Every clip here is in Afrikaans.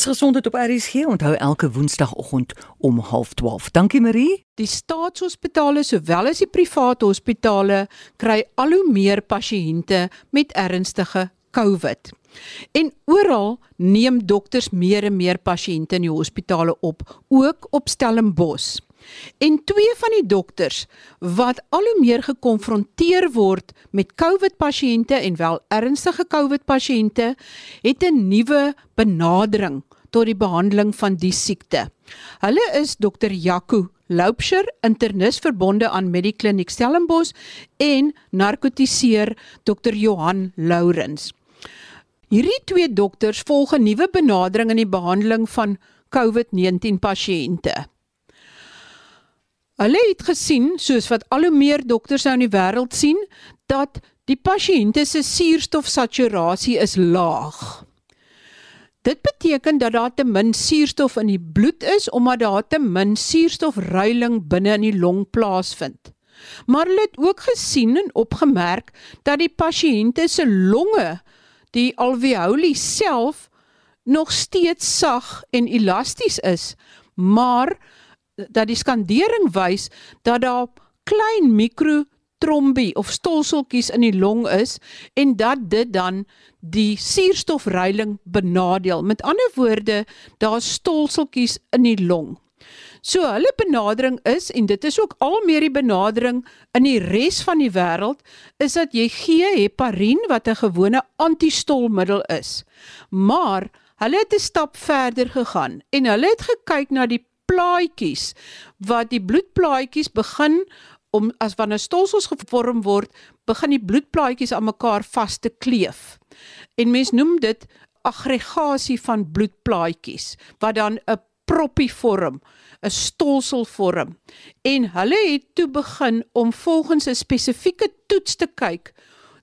Is gesondheid op RSG onthou elke woensdagoggend om 12:30. Dankie Marie. Die staatshospitale sowel as die private hospitale kry al hoe meer pasiënte met ernstige COVID. En oral neem dokters meer en meer pasiënte in die hospitale op, ook op Stellenbosch. En twee van die dokters wat al hoe meer gekonfronteer word met COVID-pasiënte en wel ernstige COVID-pasiënte, het 'n nuwe benadering tot die behandeling van die siekte. Hulle is dokter Jaco Loupsher, internis verbonde aan Mediclinic Stellenbosch en narkotiseer dokter Johan Lourens. Hierdie twee dokters volg 'n nuwe benadering in die behandeling van COVID-19 pasiënte. Hulle het gesien, soos wat al hoe meer dokters nou in die wêreld sien, dat die pasiënte se suurstofsaturasie is laag. Dit beteken dat daar te min suurstof in die bloed is omdat daar te min suurstofruiling binne in die long plaasvind. Maar hulle het ook gesien en opgemerk dat die pasiënte se longe die alveoli self nog steeds sag en elasties is, maar dat die skandering wys dat daar klein mikrotrombie of stolseltjies in die long is en dat dit dan die suurstofreiling benadeel. Met ander woorde, daar's stolseltjies in die long. So hulle benadering is en dit is ook al meer die benadering in die res van die wêreld is dat jy gee heparin wat 'n gewone antistolmiddel is. Maar hulle het 'n stap verder gegaan en hulle het gekyk na die plaatjies wat die bloedplaatjies begin om as wanneer stolsels gevorm word, begin die bloedplaatjies aan mekaar vas te kleef. En mens noem dit aggregasie van bloedplaatjies wat dan 'n proppie vorm. 'n stolselvorm en hulle het toe begin om volgens 'n spesifieke toets te kyk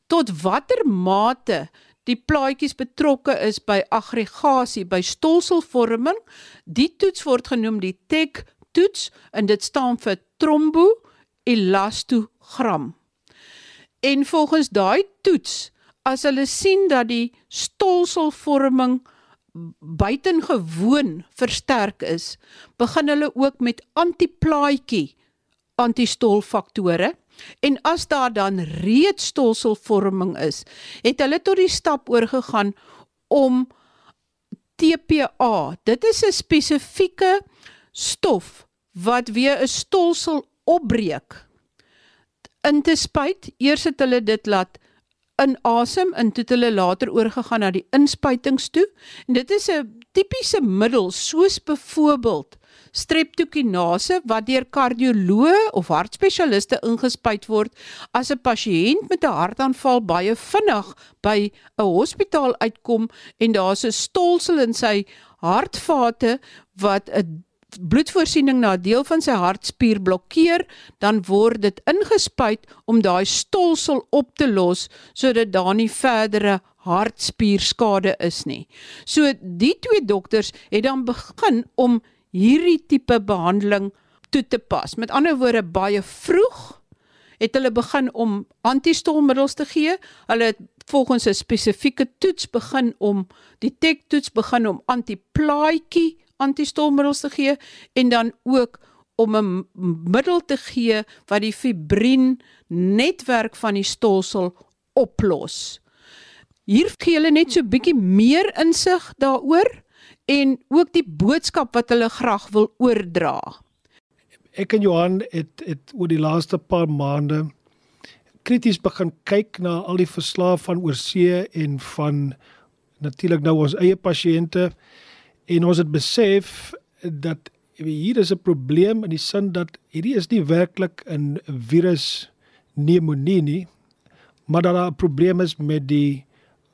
tot watter mate die plaatjies betrokke is by aggregasie by stolselvorming die toets word genoem die TEC toets en dit staan vir trombo elastogram. En volgens daai toets as hulle sien dat die stolselvorming buitengewoon versterk is, begin hulle ook met antiplaatjie antistolfaktore. En as daar dan reeds stolselvorming is, het hulle tot die stap oorgegaan om TPA, dit is 'n spesifieke stof wat weer 'n stolsel opbreek. In te spyt, eers het hulle dit laat inasem en toe het hulle later oorgegaan na die inspuitings toe. En dit is 'n tipiese middel soos byvoorbeeld streptokinase wat deur kardioloë of hartspesialiste ingespuit word as 'n pasiënt met 'n hartaanval baie vinnig by 'n hospitaal uitkom en daar's 'n stolsel in sy hartvate wat 'n bloedvoorsiening na 'n deel van sy hartspier blokkeer, dan word dit ingespuit om daai stolsel op te los sodat daar nie verdere hartspierskade is nie. So die twee dokters het dan begin om hierdie tipe behandeling toe te pas. Met ander woorde baie vroeg het hulle begin om antistolmiddels te gee. Hulle het volgens 'n spesifieke toets begin om die TEC toets begin om antiplaatjie antistolmiddels te gee en dan ook om 'n middel te gee wat die fibrin netwerk van die stolsel oplos. Hier gee hulle net so bietjie meer insig daaroor en ook die boodskap wat hulle graag wil oordra. Ek en Johan het het oor die laaste paar maande krities begin kyk na al die verslae van oorsee en van natuurlik nou ons eie pasiënte En ons het besef dat hier is 'n probleem in die sin dat hierdie is nie werklik 'n virus pneumonie nie, maar dat daar 'n probleem is met die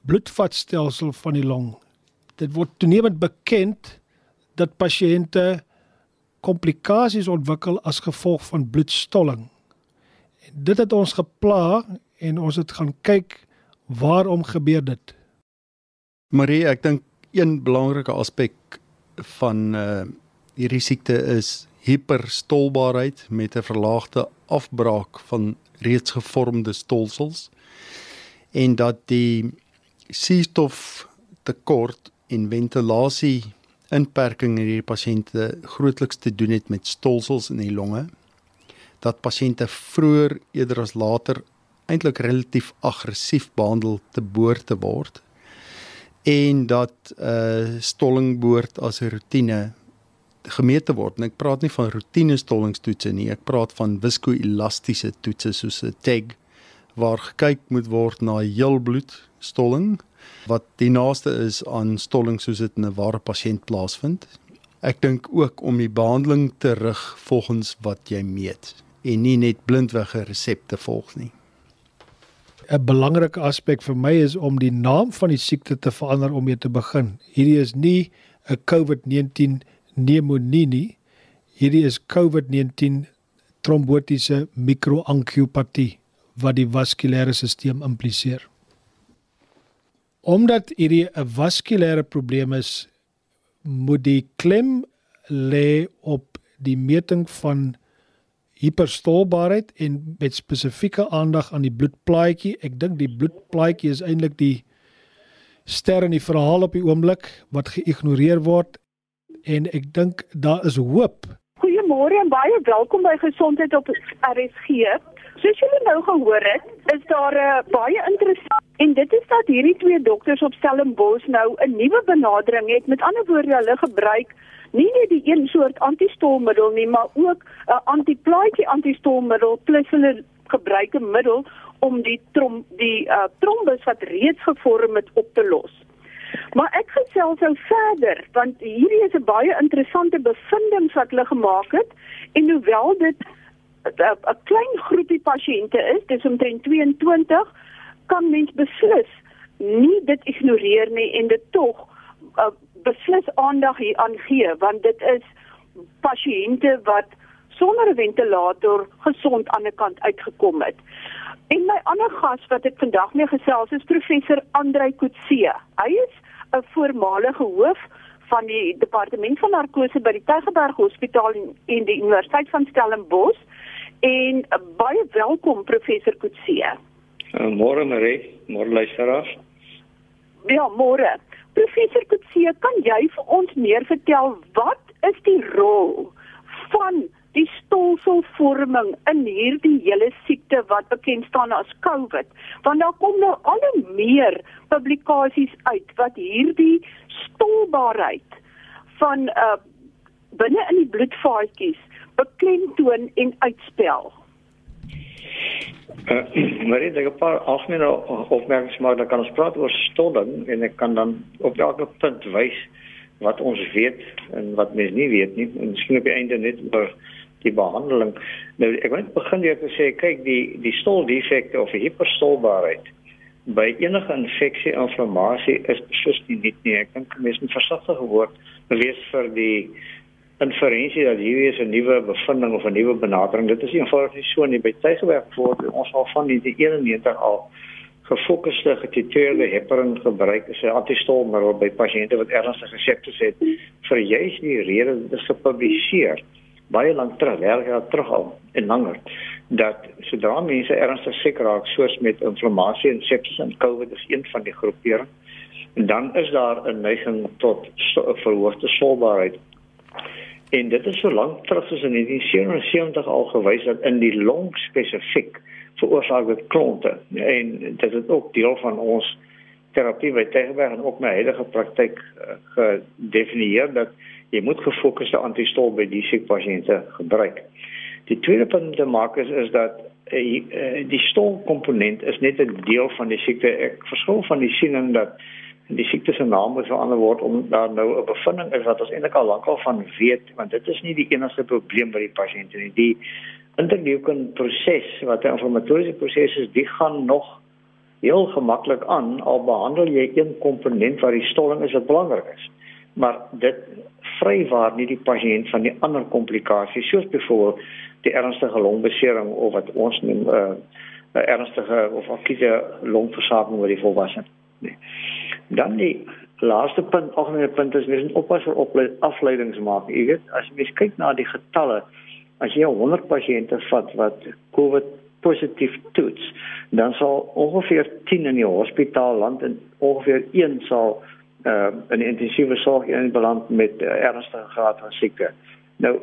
bloedvatstelsel van die long. Dit word toenemend bekend dat pasiënte komplikasies ontwikkel as gevolg van bloedstolling. En dit het ons gepla en ons het gaan kyk waarom gebeur dit. Marie, ek dink een belangrike aspek van uh hierdie siekte is hiperstolbaarheid met 'n verlaagde afbraak van reeds gevormde stolsels en dat die suurstof tekort en ventilasie inperking in hierdie pasiënte grootliks te doen het met stolsels in die longe. Dat pasiënte vroeër eerder as later eintlik relatief aggressief behandel te boord te word en dat uh, stolling behoort as 'n rotine gemeet te word. En ek praat nie van rotine stollingstoetse nie, ek praat van viskoelastiese toetse soos 'n TEG waar gekyk moet word na heelbloed stolling wat die naaste is aan stolling soos dit in 'n ware pasiënt plaasvind. Ek dink ook om die behandeling te rig volgens wat jy meet en nie net blindweg 'n resep te volg nie. 'n Belangrike aspek vir my is om die naam van die siekte te verander om mee te begin. Hierdie is nie 'n COVID-19 pneumonie nie. Hierdie is COVID-19 trombotiese mikroangiopatie wat die vaskulêre stelsel impliseer. Omdat hierdie 'n vaskulêre probleem is, moet die klem lê op die meting van hiperstolbaarheid en met spesifieke aandag aan die bloedplaatjie. Ek dink die bloedplaatjie is eintlik die ster in die verhaal op die oomblik wat geïgnoreer word en ek dink daar is hoop. Goeiemôre en baie welkom by Gesondheid op RSG. Soos julle nou gehoor het, is daar 'n uh, eh, baie interessant en dit is dat hierdie twee dokters op Stellenbosch nou 'n nuwe benadering het. Met ander woorde, hulle gebruik nie net die een soort antistolmiddel nie, maar ook 'n uh, antiplaatjie antistolmiddel plus hulle gebruik 'n middel om die trom die uh, trombus wat reeds gevorm het op te los. Maar ek gesels nou verder want hierdie is 'n baie interessante bevindings wat hulle gemaak het en hoewel dit 'n klein groepie pasiënte is, dis omtrent 22, kan mens beslis nie dit ignoreer nie en dit tog uh, beslis aandag hier aan gee want dit is pasiënte wat sonder 'n ventilator gesond aan die kant uitgekom het. En my ander gas wat ek vandag mee gesels is professor Andrei Kutse. Hy is 'n voormalige hoof van die departement van narkose by die Tygerberg Hospitaal en die Universiteit van Stellenbosch En baie welkom professor Kutse. Uh, môre Marie, môre luisteraars. Ja, môre. Professor Kutse, kan jy vir ons meer vertel wat is die rol van die stolselvorming in hierdie hele siekte wat bekend staan as COVID? Want daar kom nou al hoe meer publikasies uit wat hierdie stolbaarheid van uh binne in die bloedvaatjies beklemtoon en uitspel. Uh, maar ek het 'n paar algemene opmerkings maar dan kan ons praat oor stolling en ek kan dan op elke punt wys wat ons weet en wat mens nie weet nie en miskien op die einde net oor die behandeling. Nou ek wil begin deur te sê kyk die die stoldefekte of hiperstolbaarheid by enige infeksie en inflammasie is beslis nie net nie. Ek dink mense moet versigtig word wees vir die inferensie dat hierdie is 'n nuwe bevinding of 'n nuwe benadering. Dit is eenvoudig nie so nie. By tydsgewerk word ons al van die 91 al gefokusde getiteerde heparin gebruik as 'n antistolmiddel by pasiënte wat ernstige sepsis het vir juis die rede dit is gepubliseer baie lank terug, jaar terug al en langer dat sodra mense ernstig siek raak soos met inflammasie en sepsis en COVID is een van die groepering en dan is daar 'n neiging tot verhoogde solbaarheid En dit is so lank terug soos in 1977 al gewys dat in die long spesifiek veroorsaak dit klonte. En dit is ook deel van ons terapie by Tegenberg en ook my huidige praktyk uh, gedefinieer dat jy moet gefokusde antistol by die siek pasiënte gebruik. Die tweede punt te maak is is dat uh, die stolkomponent is net 'n deel van die siekte. Ek verskil van die siening dat die siekte se naam moet verander word om daar nou 'n bevinding is wat ons eintlik al lankal van weet want dit is nie die enigste probleem by die pasiënte nie. Die interleukin proses wat 'n inflammatoriese proses is die gaan nog heel gemaklik aan al behandel jy een komponent waar die stolling is wat belangrik is. Maar dit vrywaar nie die pasiënt van die ander komplikasies soos byvoorbeeld die ernstige longbesering of wat ons noem 'n uh, ernstige of akute longversaking by die volwasse nie Dan die laaste punt, algemene punt is mens moet oppas vir afleidings maak. Jy weet, as jy kyk na die getalle, as jy 100 pasiënte vat wat COVID positief toets, dan sal ongeveer 10 in die hospitaal land en ongeveer 1 sal uh in intensiewe sorg in beland met uh, ernstige graad van siekte. Nou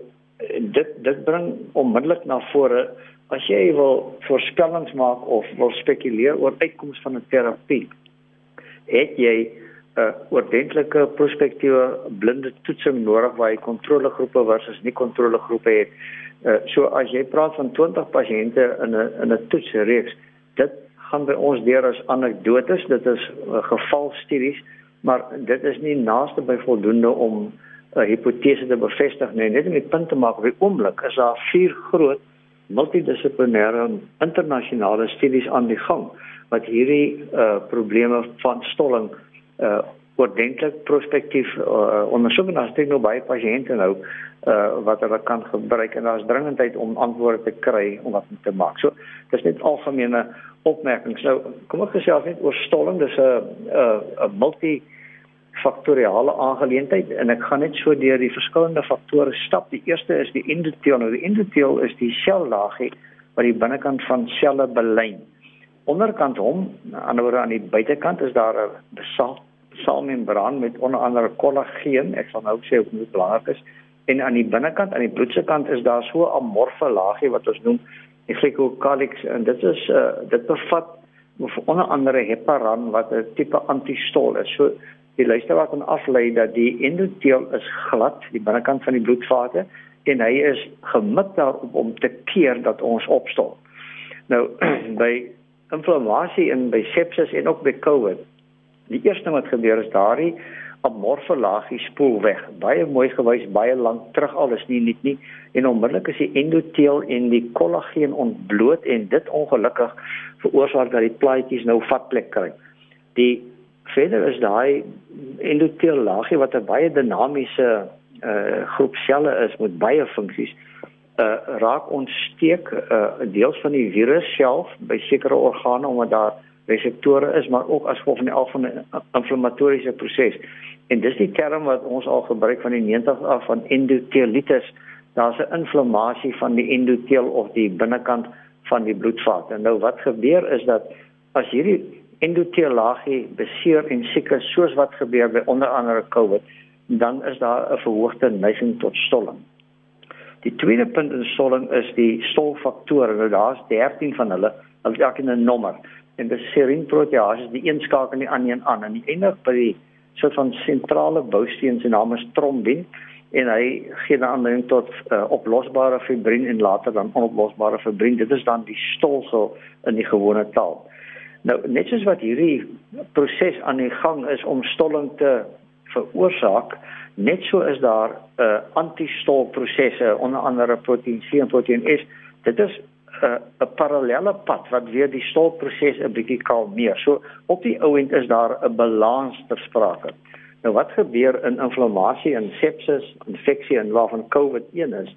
dit dit bring onmiddellik na vore as jy wil voorspellings maak of wil spekuleer oor uitkomste van 'n terapie. Het jy 'n uh, oordentlike prospektiewe blinde toetsing nodig waar jy kontrolegroepe versus nie kontrolegroepe het. Uh, so as jy praat van 20 pasiënte in 'n in 'n toetsreeks, dit gaan by ons deur as anekdotes, dit is uh, gevalstudies, maar dit is nie naaste by voldoende om 'n hipotese te bevestig nie. Net om die punt te maak, op die oomblik is daar vier groot multidissiplinêre internasionale studies aan die gang wat hierdie uh, probleme van stolling uh, ordentlik prospektief uh, ondersoek en daar's nog baie pasiënte nou uh, wat hulle kan gebruik en daar's dringendheid om antwoorde te kry om wat te maak. So dis net algemene opmerkings. Nou kom ek gesels net oor stolling. Dis 'n 'n multi faktoriale aangeleentheid en ek gaan net so deur die verskillende faktore stap. Die eerste is die endoteel. Nou die endoteel is die sellaagie wat die binnekant van selle belyn. Onderkant hom, aan die ander aan die buitekant is daar 'n besaal selmembraan met onder andere kollageen. Ek sal nou sê hoe dit belangrik is. En aan die binnekant, aan die bloedse kant is daar so 'n amorfe laagie wat ons noem die glycocalyx en dit is uh, dit bevat onder andere heparan wat 'n tipe antistol is. So die luisteraar kan aflei dat die endoteel is glad, die binnekant van die bloedvate en hy is gemik daarop om te keer dat ons opstol. Nou by inflammasie en by sepsis en ook by COVID Die eerste wat gebeur is daardie amorfe laagie spoel weg. Baie mooi gewys, baie lank terug al is nie net nie en onmiddellik is die endoteel en die kollageen ontbloot en dit ongelukkig veroorsaak dat die plaatjies nou vatplek kry. Die verder is daai endoteel laagie wat 'n baie dinamiese uh groep selle is met baie funksies uh raak ontsteek uh deels van die virus self by sekere organe omdat daar reseptore is maar ook as gevolg van die algemene inflammatoriese proses. En dis die term wat ons al gebruik van die 90 af van endothelitis. Daar's 'n inflammasie van die endoteel of die binnekant van die bloedvat. En nou wat gebeur is dat as hierdie endoteellaagie beseer en siek is soos wat gebeur by onder andere COVID, dan is daar 'n verhoogde neiging tot stolling. Die tweede punt in stolling is die stolfaktore. Nou daar's 13 van hulle, elk in 'n nommer. En die serinprotease die een skakel die ander een aan. En die eindig by die soort van sentrale bousteen se naam is trombin en hy gee dan aanleiding tot uh, oplosbare fibrin en later dan onoplosbare fibrin. Dit is dan die stolsel in die gewone taal. Nou net soos wat hierdie proses aan die gang is om stolling te veroorsaak net so is daar 'n uh, antistol prosesse onder andere proteïen C en proteïen S dit is 'n 'n parallelle pad wat weer die stolproses 'n bietjie kalmeer. So op die ouend is daar 'n balans ter sprake. Nou wat gebeur in inflammasie en sepsis, infeksie en waarvan COVID een is?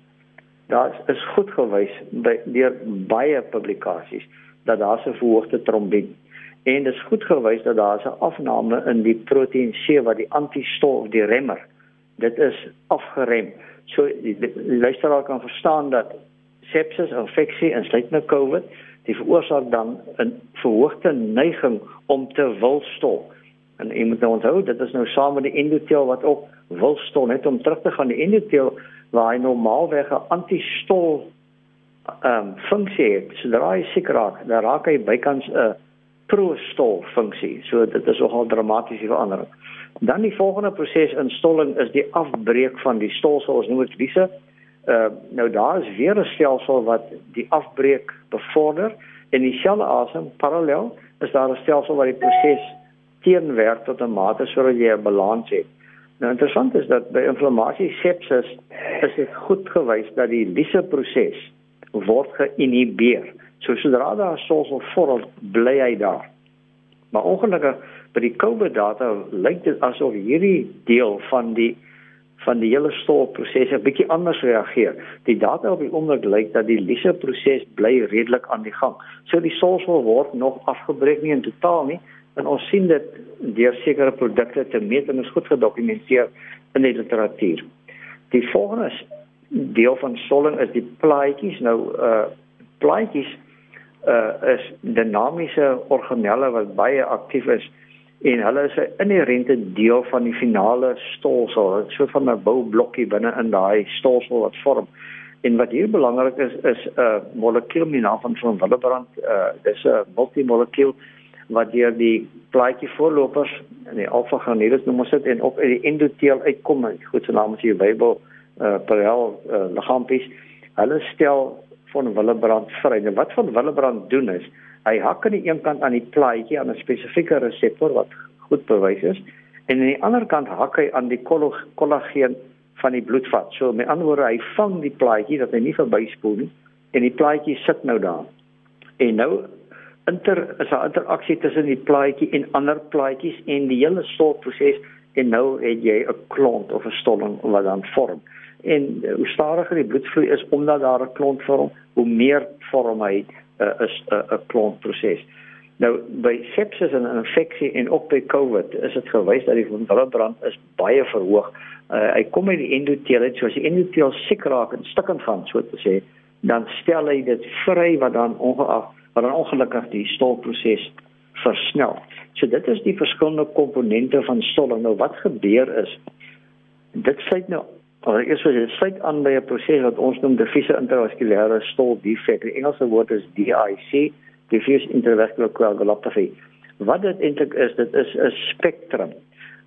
Daar is goed gewys by deur baie publikasies dat daar 'n verhoogde trombien en dit is goed gewys dat daar 'n afname in die proteïen C wat die antistol die remmer. Dit is afgerem. So die, die, luisteraar kan verstaan dat sepsis, infeksie en sluitende COVID, die veroorsaak dan 'n verhoogde neiging om te wil stol. En jy moet nou onthou, dit is nou saam met die endoteel wat ook wil stol, net om terug te gaan die endoteel waar hy normaalweg 'n antistol ehm um, funksie het. Sodra hy siek raak, dan raak hy bykans 'n prostol funksie. So dit is nogal dramatiese verandering. Dan die volgende proses in stolling is die afbreek van die stolsel, ons noem dit lise Uh nou daar is weer 'n stelsel wat die afbreek bevorder en dieselfde asem parallel is daar 'n stelsel wat die proses teenwerk tot 'n mate sodat jy 'n balans het. Nou interessant is dat by inflammasie sepsis is dit goed gewys dat die lyse proses word geïnhibeer. So sodra daar 'n stelsel vorm, bly hy daar. Maar ongelukkig by die COVID data lyk dit asof hierdie deel van die van die hele stolproses 'n bietjie anders reageer. Die data op die oomblik lyk dat die lyse proses bly redelik aan die gang. So die stolsel word nog afgebreek nie in totaal nie en ons sien dit deur sekere produkte te meet en is goed gedokumenteer in die literatuur. Die volgende deel van stolling is die plaatjies. Nou uh plaatjies uh is dinamiese organelle wat baie aktief is en hulle is 'n inherente deel van die finale stolsel. Dit is so van 'n boublokkie binne in daai stolsel wat vorm. En wat hier belangrik is is 'n uh, molekuul met naam van van Willebrand. Uh, dis 'n multimolekuul wat deur die plaatjie voorlopers in die alfa granulus noem ons dit en op die endoteel uitkom. Goed se naam is hier Bybel uh parel uh, liggaampies. Hulle stel van Willebrand vry. Nou wat van Willebrand doen is hy hak aan die een kant aan die plaatjie aan 'n spesifieke reseptor wat goed bewys is en aan die ander kant hak hy aan die kollageen van die bloedvat. So met ander woorde, hy vang die plaatjie dat hy nie verbyspoel nie en die plaatjie sit nou daar. En nou inter is daar interaksie tussen die plaatjie en ander plaatjies en die hele stolproses en nou het jy 'n klont of 'n stolling wat dan vorm. En hoe stadiger die bloedvloei is omdat daar 'n klont vorm, hoe meer vorm hy uh, 'n 'n klontproses. Nou by sepsis en infeksie en ook by COVID is dit gewys dat die willebrand is baie verhoog uh, hy kom uit die endoteel uit, so as die endoteel siek raak en stukkend gaan, so te sê, dan stel hy dit vry wat dan ongeag wat dan ongelukkig die stolproses versnel. So dit is die verskillende komponente van stolling. Nou wat gebeur is dit sluit nou Maar ek sê dit sluit aan by 'n proses wat ons noem diffuse intravaskulêre stol defek. Die Engelse woord is DIC, diffuse intravascular coagulopathy. Wat dit eintlik is, dit is 'n spektrum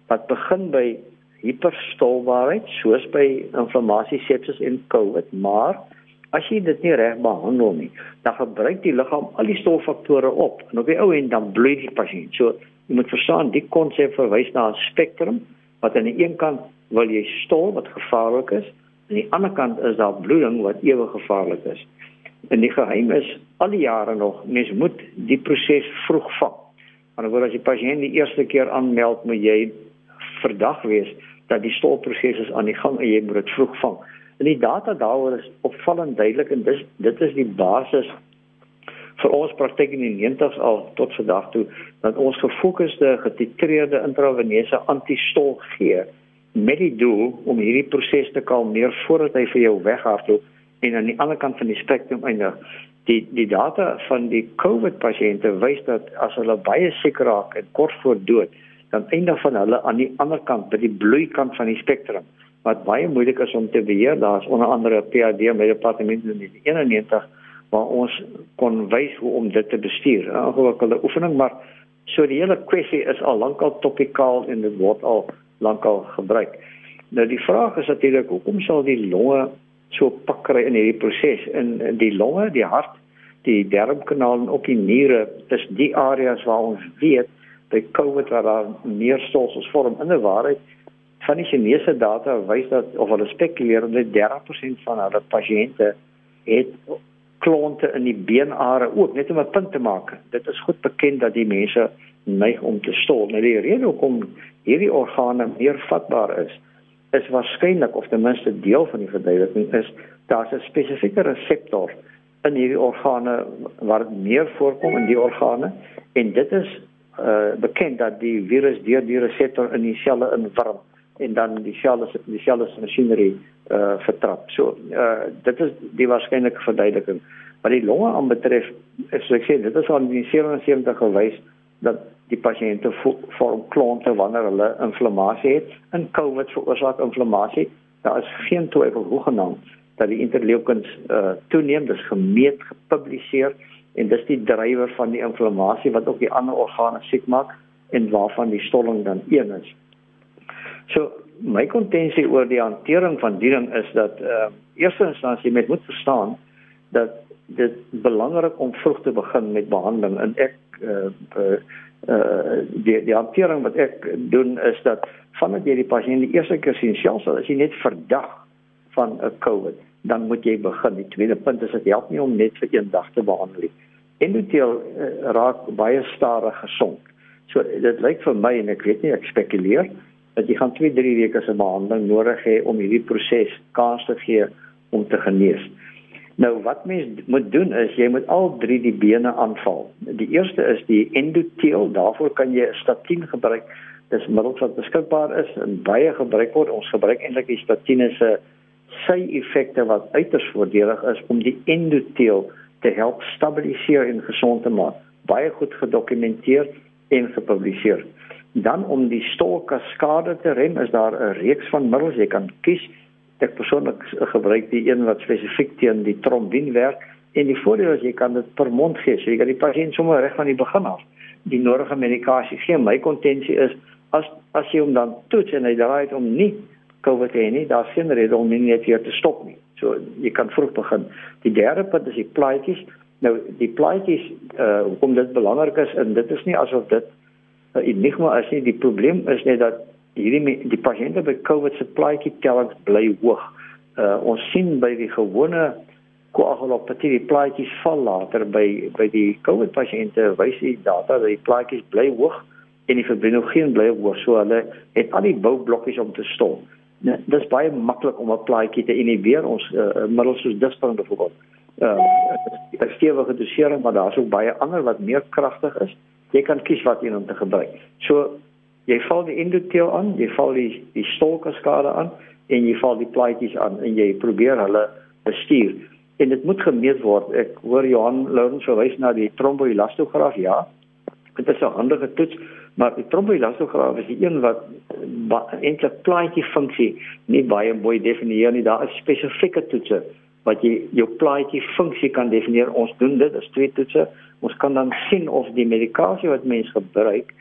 wat begin by hiperstolbaarheid soos by inflammasie sepsis en COVID, maar as jy dit nie reg behandel nie, dan gebruik die liggaam al die stolfaktore op en op die ou end dan bloei die pasiënt. So jy moet verstaan die konsep verwys na 'n spektrum wat aan die een kant wil jy stol wat gevaarlik is, aan die ander kant is daar bloeding wat ewig gevaarlik is. En die geheim is al die jare nog mens moet die proses vroeg vang. Want as jy pasiënt die eerste keer aanmeld, moet jy verdag wees dat die stolproses is aan die gang en jy moet dit vroeg vang. En die data daaroor is opvallend duidelik en dis dit is die basis vir ons praktyk in die 90s al tot vandag toe dat ons gefokusde getitreerde intraveneuse antistol gee met die doel om hierdie proses te kalmeer voordat hy vir jou weghardloop en aan die ander kant van die spektrum eindig. Die die data van die COVID pasiënte wys dat as hulle baie siek raak en kort voor dood dan eindig van hulle aan die ander kant by die bloeikant van die spektrum wat baie moeilik is om te beheer. Daar's onder andere 'n PhD met departement in die 91 waar ons kon wys hoe om dit te bestuur. 'n Ingewikkelde oefening, maar so die hele kwessie is al lankal topikaal en dit word al lankal gebruik. Nou die vraag is natuurlik hoekom sal die longe so pakry in hierdie proses? In die longe, die hart, die darmkanaal en ook die niere is die areas waar ons weet by COVID waar daar meer stolsels vorm in 'n waarheid van die Chinese data wys dat of hulle spekuleer dat 30% van hulle pasiënte het klonte in die beenare ook net om 'n punt te maak. Dit is goed bekend dat die mense neig om te stol. Nou die rede hoekom hierdie organe meer vatbaar is, is waarskynlik of ten minste deel van die verduideliking is daar's 'n spesifieke reseptor in hierdie organe waar dit meer voorkom in die organe en dit is uh, bekend dat die virus deur die reseptor in die selle inwurm en dan die selle die selle masjinerie uh vertrap. So uh dit is die waarskynlike verduideliking. Wat die longe aanbetref, is ek sê dit is al in 77 gewys dat die pasiënte vorm klonte wanneer hulle inflammasie het. In COVID veroorsaak inflammasie. Daar is geen twyfel hoegenaamd dat die interleukins uh toeneem, dis gemeet, gepubliseer en dis die drywer van die inflammasie wat ook die ander organe siek maak en waarvan die stolling dan een is. So my kontensie oor die hantering van die ding is dat uh eerste instansie met moet verstaan dat dit belangrik om vroeg te begin met behandeling en ek uh, uh uh die die hantering wat ek doen is dat vandat jy die pasiënt die eerste keer sien selfs as jy net verdag van 'n COVID dan moet jy begin. Die tweede punt is dit help nie om net vir een dag te behandel nie endoteel uh, raak baie stadig gesond. So dit lyk vir my en ek weet nie ek spekuleer dat jy gaan 2, 3 weke se behandeling nodig hê om hierdie proses kans te gee om te genees. Nou wat mens moet doen is jy moet al drie die bene aanval. Die eerste is die endoteel, daarvoor kan jy statien gebruik. Dis middels wat beskikbaar is en baie gebruik word. Ons gebruik eintlik die statiene se sy effekte wat uiters voordelig is om die endoteel te help stabiliseer en gesond te maak. Baie goed gedokumenteer en gepubliseer. Dan om die stolkaskade te rem is daar 'n reeks van middels jy kan kies. Ek persoonlik gebruik die een wat spesifiek teen die trombien werk en die voordeel is jy kan dit per mond gee. So jy kan die pasiënt sommer reg van die begin af die nodige medikasie gee. My kontensie is as as jy hom dan toets en hy draai dit om nie COVID te hê nie, daar's geen rede om nie net weer te stop nie. So jy kan vroeg begin. Die derde punt is die plaatjies. Nou die plaatjies uh hoekom dit belangrik is en dit is nie asof dit 'n uh, enigma is nie. Die probleem is net dat hierdie die pasiënte by COVID se plaatjie tellings bly hoog. Uh ons sien by die gewone koagulopatie die plaatjies val later by by die COVID pasiënte wys die data dat die plaatjies bly hoog en die fibrinogen bly hoog so hulle het al die boublokkies om te stop. Nee, dit is baie maklik om 'n plaatjie te inhibeer ons uh, middels soos disprin byvoorbeeld. Uh, 'n stewige dosering maar daar's ook baie ander wat meer kragtig is. Jy kan kies wat een om te gebruik. So jy val die endoteel aan, jy val die die stolkaskade aan en jy val die plaatjies aan en jy probeer hulle bestuur en dit moet gemeet word. Ek hoor Johan Lourens verwys na die tromboelastograaf. Ja. Dit is 'n handige toets, maar die tromboelastograaf is die een wat eintlik plaatjie funksie nie baie mooi definieer nie. Daar is spesifieke toetse wat jy jou plaatjie funksie kan definieer. Ons doen dit as twee toetse. Ons kan dan sien of die medikasie wat mens gebruik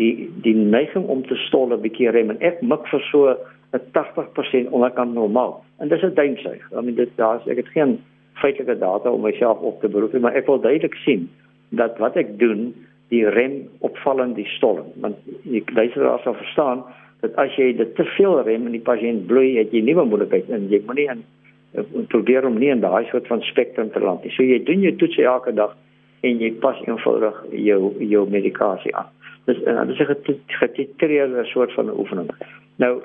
die die neiging om te stol 'n bietjie rem en ek mik vir so 'n 80% onderkant normaal. En dis 'n duimsuig. I mean dit daar's ek het geen feitelike data om myself op te beroep, maar ek wil duidelik sien dat wat ek doen die rem opvallend die stolling. Want jy luisteraars sal verstaan dat as jy dit te veel rem en die pasiënt bloei, het jy nuwe moontlikheid en jy moenie in probeer om nie in daai soort van spektrum te land nie. So jy doen jou toets elke dag en jy pas eenvoudig jou jou medikasie aan. Dis dis 'n getitreerde soort van oefening. Nou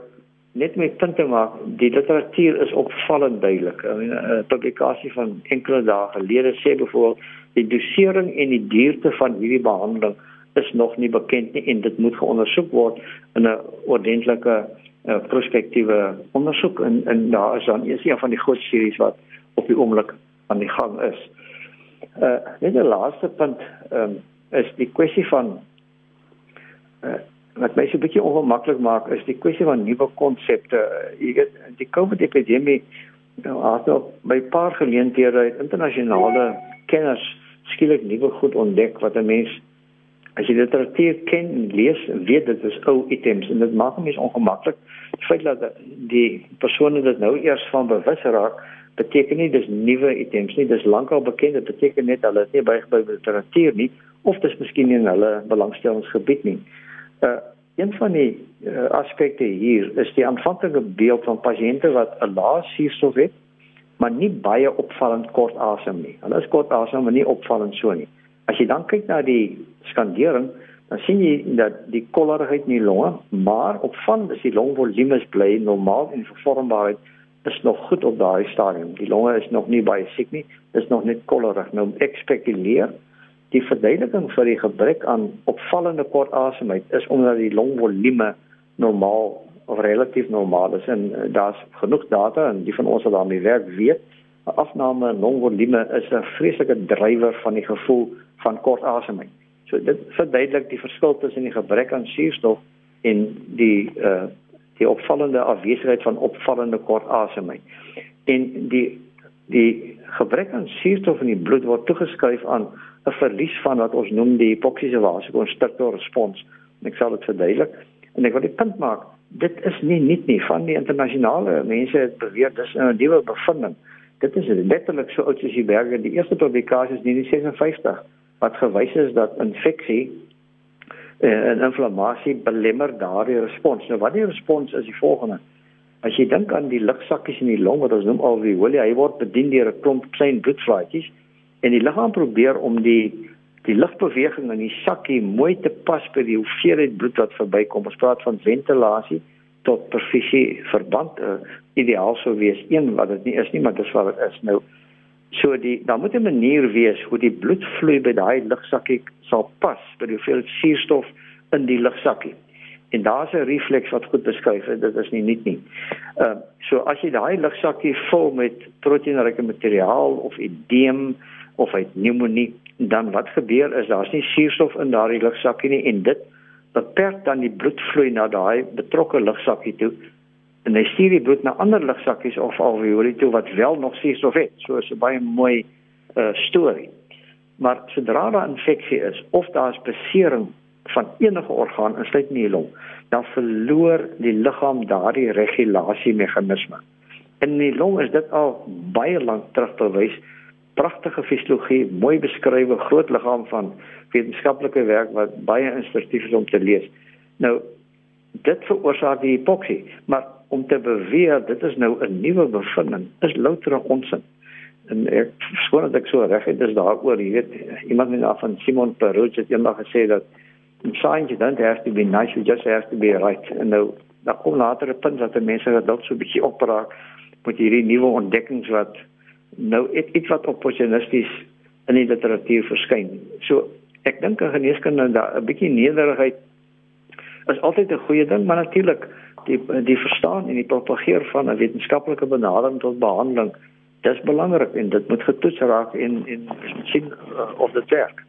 net met punte maak, die literatuur is opvallend duidelik. 'n Publikasie van enkele dae gelede sê byvoorbeeld die dosering en die duurte van hierdie behandeling is nog nie bekend nie en dit moet geondersoek word in 'n ordentlike uh, prospektiewe ondersoek en en daar is dan is een van die groot series wat op die oomblik aan die gang is. Uh net 'n laaste punt um, is die kwessie van uh wat my so 'n bietjie ongemaklik maak is die kwessie van nuwe konsepte. Jy weet, die COVID epidemie nou also by paar geleenthede internasionale kenners skielik nuwe goed ontdek wat 'n mens as jy literatuur ken en lees, weet dit is ou items en dit maak mense ongemaklik. Die feit dat die persone dit nou eers van bewus raak, beteken nie dis nuwe items nie, dis lankal bekend. Dit beteken net hulle is nie bygebly by literatuur nie of dis miskien nie in hulle belangstellingsgebied nie. Uh een van die uh, aspekte hier is die aanvanklike beeld van pasiënte wat 'n lae suurstof het, maar nie baie opvallend kort asem nie. Hulle is kort asem, maar nie opvallend so nie. As jy dan kyk na die skandering, dan sien jy dat die kollerigheid in die longe, maar opvallend is die longvolume bly normaal en vervormbaarheid is nog goed op daai stadium. Die longe is nog nie baie siek nie, dis nog net kollerig. Nou ek spekuleer Die verduideliking vir die gebrek aan opvallende kort asemheid is omdat die longvolume normaal of relatief normaal is en uh, daar's genoeg data en die van ons wat daarmee werk weet afname in longvolume is 'n vreeslike drywer van die gevoel van kort asemheid. So dit verduidelik die verskil tussen die gebrek aan suurstof en die uh die opvallende afwesigheid van opvallende kort asemheid. En die die gebrek aan suurstof in die bloed word toegeskryf aan 'n verlies van wat ons noem die hipoksiese vasokonstriktor respons. En ek sal dit verduidelik. En ek wil die punt maak, dit is nie nuut nie van die internasionale mense het beweer dis 'n nuwe bevinding. Dit is letterlik so oud soos die berge. Die eerste publikasie is in 1956 wat gewys is dat infeksie eh, en inflammasie belemmer daardie respons. Nou wat die respons is die volgende. As jy dink aan die lugsakkies in die long wat ons noem alveoli, hy word bedien deur 'n klomp klein bloedvaatjies en die liggaam probeer om die die lugbeweging in die sakkie mooi te pas by die hoeveelheid bloed wat verbykom. Ons praat van ventilasie tot perfusie verband uh, ideaal sou wees een wat dit nie is nie, maar dis wat dit is nou. So die daar moet 'n manier wees hoe die bloedvloei by daai lugsakkie sal pas by die hoeveelheid suurstof in die lugsakkie. En daar's 'n refleks wat goed beskryf is, dit is nie nuut nie. Ehm uh, so as jy daai lugsakkie vul met proteïnryke materiaal of edeem of uit pneumonie, dan wat gebeur is daar's nie suurstof in daardie lugsakkie nie en dit beperk dan die bloedvloei na daai betrokke lugsakkie toe en hy stuur die bloed na ander lugsakkies of alveoli toe wat wel nog suurstof het. So is 'n baie mooi uh, storie. Maar sodra daar infeksie is of daar is besering van enige orgaan insluit in die long, dan verloor die liggaam daardie regulasiemeganisme. In die long is dit al baie lank terug bewys. Pragtige fisiologie, mooi beskrywe, groot liggaam van wetenskaplike werk wat baie instruktief is om te lees. Nou dit veroorsaak die hipoksie, maar om te beweer dit is nou 'n nuwe bevinding, is louter onsin. En ek skoon dat ek so reg het, dis daaroor, jy weet, iemand het af van Simon Peroux het eendag gesê dat in science you don't have to be nice, you just have to be right. En nou, dan kom later 'n punt dat mense dat dalk so 'n bietjie opraak met hierdie nuwe ontdekkings wat nou iets wat opportunisties in die literatuur verskyn. So ek dink 'n geneeskunde daar 'n bietjie nederigheid is altyd 'n goeie ding, maar natuurlik die die verstaan en die propageer van 'n wetenskaplike benadering tot behandeling dis belangrik en dit moet getoets raak en en sien uh, of dit werk.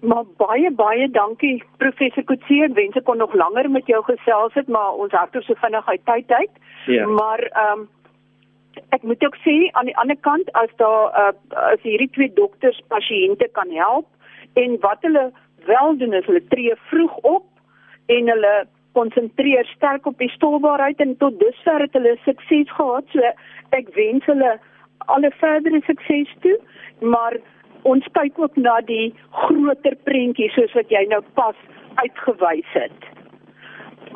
Maar baie baie dankie professor Kutse. Ek wens ek kon nog langer met jou gesels het, maar ons hardloop so vinnig uit tyd uit. Ja. Maar ehm um, ek moet ook sê aan die ander kant as daar uh, as hierdie twee dokters pasiënte kan help en wat hulle wel doen is hulle tree vroeg op en hulle konsentreer sterk op die stolbaarheid en tot dusver het hulle sukses gehad. So ek wens hulle alle verdere sukses toe, maar ons kyk ook na die groter prentjie soos wat jy nou pas uitgewys het.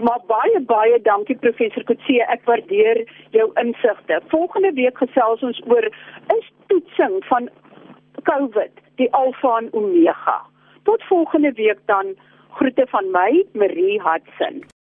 Maar baie baie dankie professor Kutse, ek waardeer jou insigte. Volgende week gesels ons oor is toetsing van COVID die alfa en omega. Tot volgende week dan groete van my Marie Hudson.